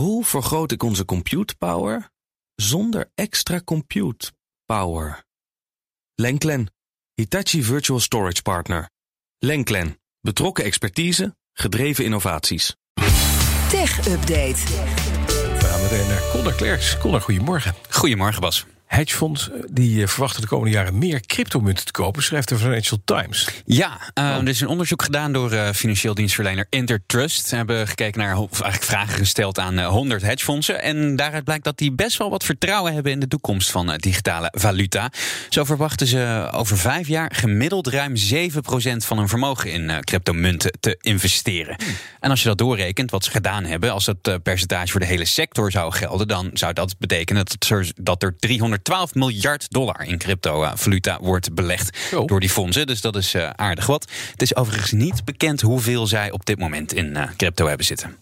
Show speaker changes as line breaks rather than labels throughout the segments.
Hoe vergroot ik onze compute power zonder extra compute power? Lenklen, Hitachi Virtual Storage Partner. Lenklen, betrokken expertise, gedreven innovaties.
Tech Update.
We gaan meteen naar Connor Klerks. Connor, goedemorgen.
Goedemorgen, Bas.
Hedgefonds eh, die eh, verwachten de komende jaren meer cryptomunten te kopen, schrijft de Financial Times.
Ja, uh, er is een onderzoek gedaan door uh, financieel dienstverlener Intertrust. Ze hebben gekeken naar, of eigenlijk vragen gesteld aan uh, 100 hedgefondsen. En daaruit blijkt dat die best wel wat vertrouwen hebben in de toekomst van digitale valuta. Zo verwachten ze over vijf jaar gemiddeld ruim 7% van hun vermogen in cryptomunten te investeren. Hmm. En als je dat doorrekent, wat ze gedaan hebben, als dat percentage voor de hele sector zou gelden, dan zou dat betekenen dat er, dat er 300 12 miljard dollar in cryptovaluta wordt belegd oh. door die fondsen. Dus dat is uh, aardig wat. Het is overigens niet bekend hoeveel zij op dit moment in uh, crypto hebben zitten.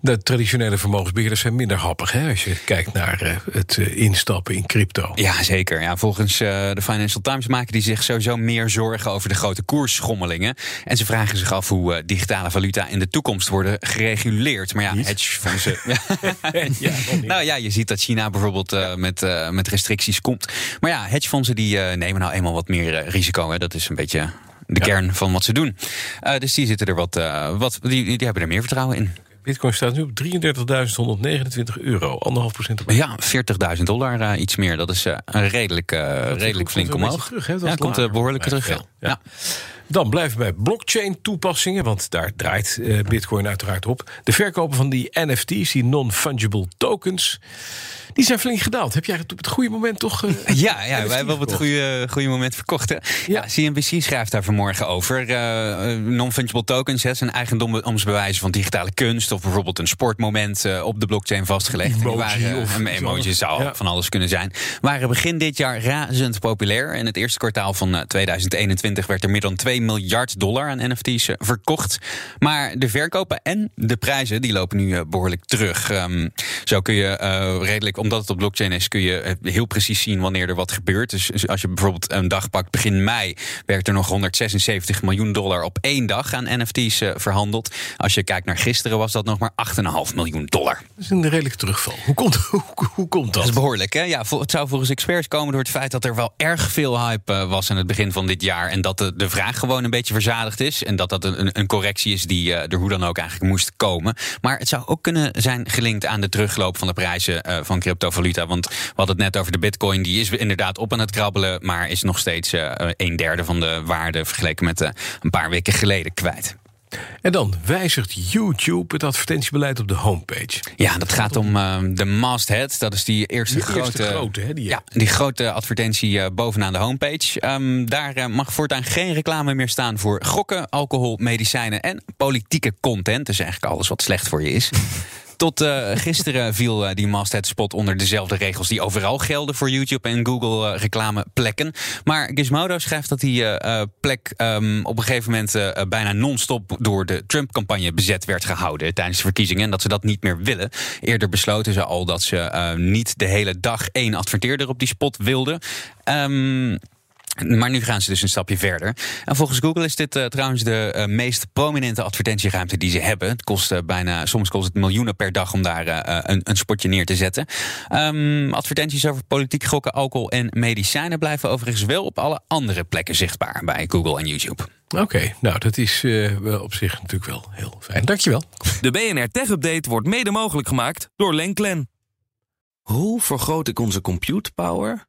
De traditionele vermogensbeheerders zijn minder happig hè, als je kijkt naar uh, het instappen in crypto.
Ja, zeker. Ja, volgens de Financial Times maken die zich sowieso meer zorgen over de grote koersschommelingen. En ze vragen zich af hoe digitale valuta in de toekomst worden gereguleerd. Maar ja, hedgefondsen. ja, nou ja, je ziet dat China bijvoorbeeld met, met restricties komt. Maar ja, hedgefondsen die nemen nou eenmaal wat meer risico. Hè. Dat is een beetje de kern van wat ze doen. Dus die zitten er wat, wat die, die hebben er meer vertrouwen in.
Bitcoin staat nu op 33.129 euro, anderhalf procent
erbij. Ja, 40.000 dollar, uh, iets meer. Dat is een redelijk, redelijk flink omhoog.
Terug, hè?
ja, komt behoorlijk terug. Ja. ja.
Dan blijven we bij blockchain-toepassingen, want daar draait uh, Bitcoin uiteraard op. De verkopen van die NFT's, die non-fungible tokens, die zijn flink gedaald. Heb jij het op het goede moment toch? Uh,
ja, ja wij hebben op het goede, goede moment verkocht. Hè? Ja. CNBC schrijft daar vanmorgen over. Uh, non-fungible tokens hè, zijn eigendomsbewijzen van digitale kunst, of bijvoorbeeld een sportmoment op de blockchain vastgelegd.
Emoji, waren,
of een emoji zou ja. van alles kunnen zijn. Waren begin dit jaar razend populair. In het eerste kwartaal van 2021 werd er meer dan 2 miljard dollar aan NFT's eh, verkocht. Maar de verkopen en de prijzen die lopen nu eh, behoorlijk terug. Um, zo kun je uh, redelijk, omdat het op blockchain is, kun je heel precies zien wanneer er wat gebeurt. Dus als je bijvoorbeeld een dag pakt, begin mei, werd er nog 176 miljoen dollar op één dag aan NFT's uh, verhandeld. Als je kijkt naar gisteren, was dat nog maar 8,5 miljoen dollar.
Dat is een redelijk terugval. Hoe komt, hoe, hoe komt dat?
Dat is behoorlijk, hè? Ja, het zou volgens experts komen door het feit dat er wel erg veel hype was aan het begin van dit jaar. En dat de, de vraag gewoon een beetje verzadigd is. En dat dat een, een correctie is die uh, er hoe dan ook eigenlijk moest komen. Maar het zou ook kunnen zijn gelinkt aan de terugloop van de prijzen uh, van cryptovaluta. Want we hadden het net over de bitcoin. Die is inderdaad op aan het krabbelen. Maar is nog steeds uh, een derde van de waarde vergeleken met een paar weken geleden kwijt.
En dan wijzigt YouTube het advertentiebeleid op de homepage.
Ja, dat gaat om uh, de masthead. Dat is die eerste
die
grote,
eerste grote hè, die,
ja, die grote advertentie uh, bovenaan de homepage. Um, daar uh, mag voortaan geen reclame meer staan voor gokken, alcohol, medicijnen en politieke content. Dus eigenlijk alles wat slecht voor je is. Tot uh, gisteren viel uh, die masthead spot onder dezelfde regels die overal gelden voor YouTube en Google uh, reclameplekken. Maar Gizmodo schrijft dat die plek um, op een gegeven moment bijna non-stop door de Trump-campagne bezet werd gehouden tijdens de verkiezingen. En dat ze dat niet meer willen. Eerder besloten ze al dat ze niet de hele dag één adverteerder op die spot wilden. Um, maar nu gaan ze dus een stapje verder. En volgens Google is dit uh, trouwens de uh, meest prominente advertentieruimte die ze hebben. Het kost uh, bijna, soms kost het miljoenen per dag om daar een, een, spotje neer te zetten. Um, advertenties over politiek gokken, alcohol en medicijnen blijven overigens wel op alle andere plekken zichtbaar bij Google en YouTube.
Oké, okay, nou dat is wel op zich natuurlijk wel heel fijn. Dankjewel.
De BNR Tech Update wordt mede mogelijk gemaakt door Lenklen. Hoe vergroot ik onze compute power?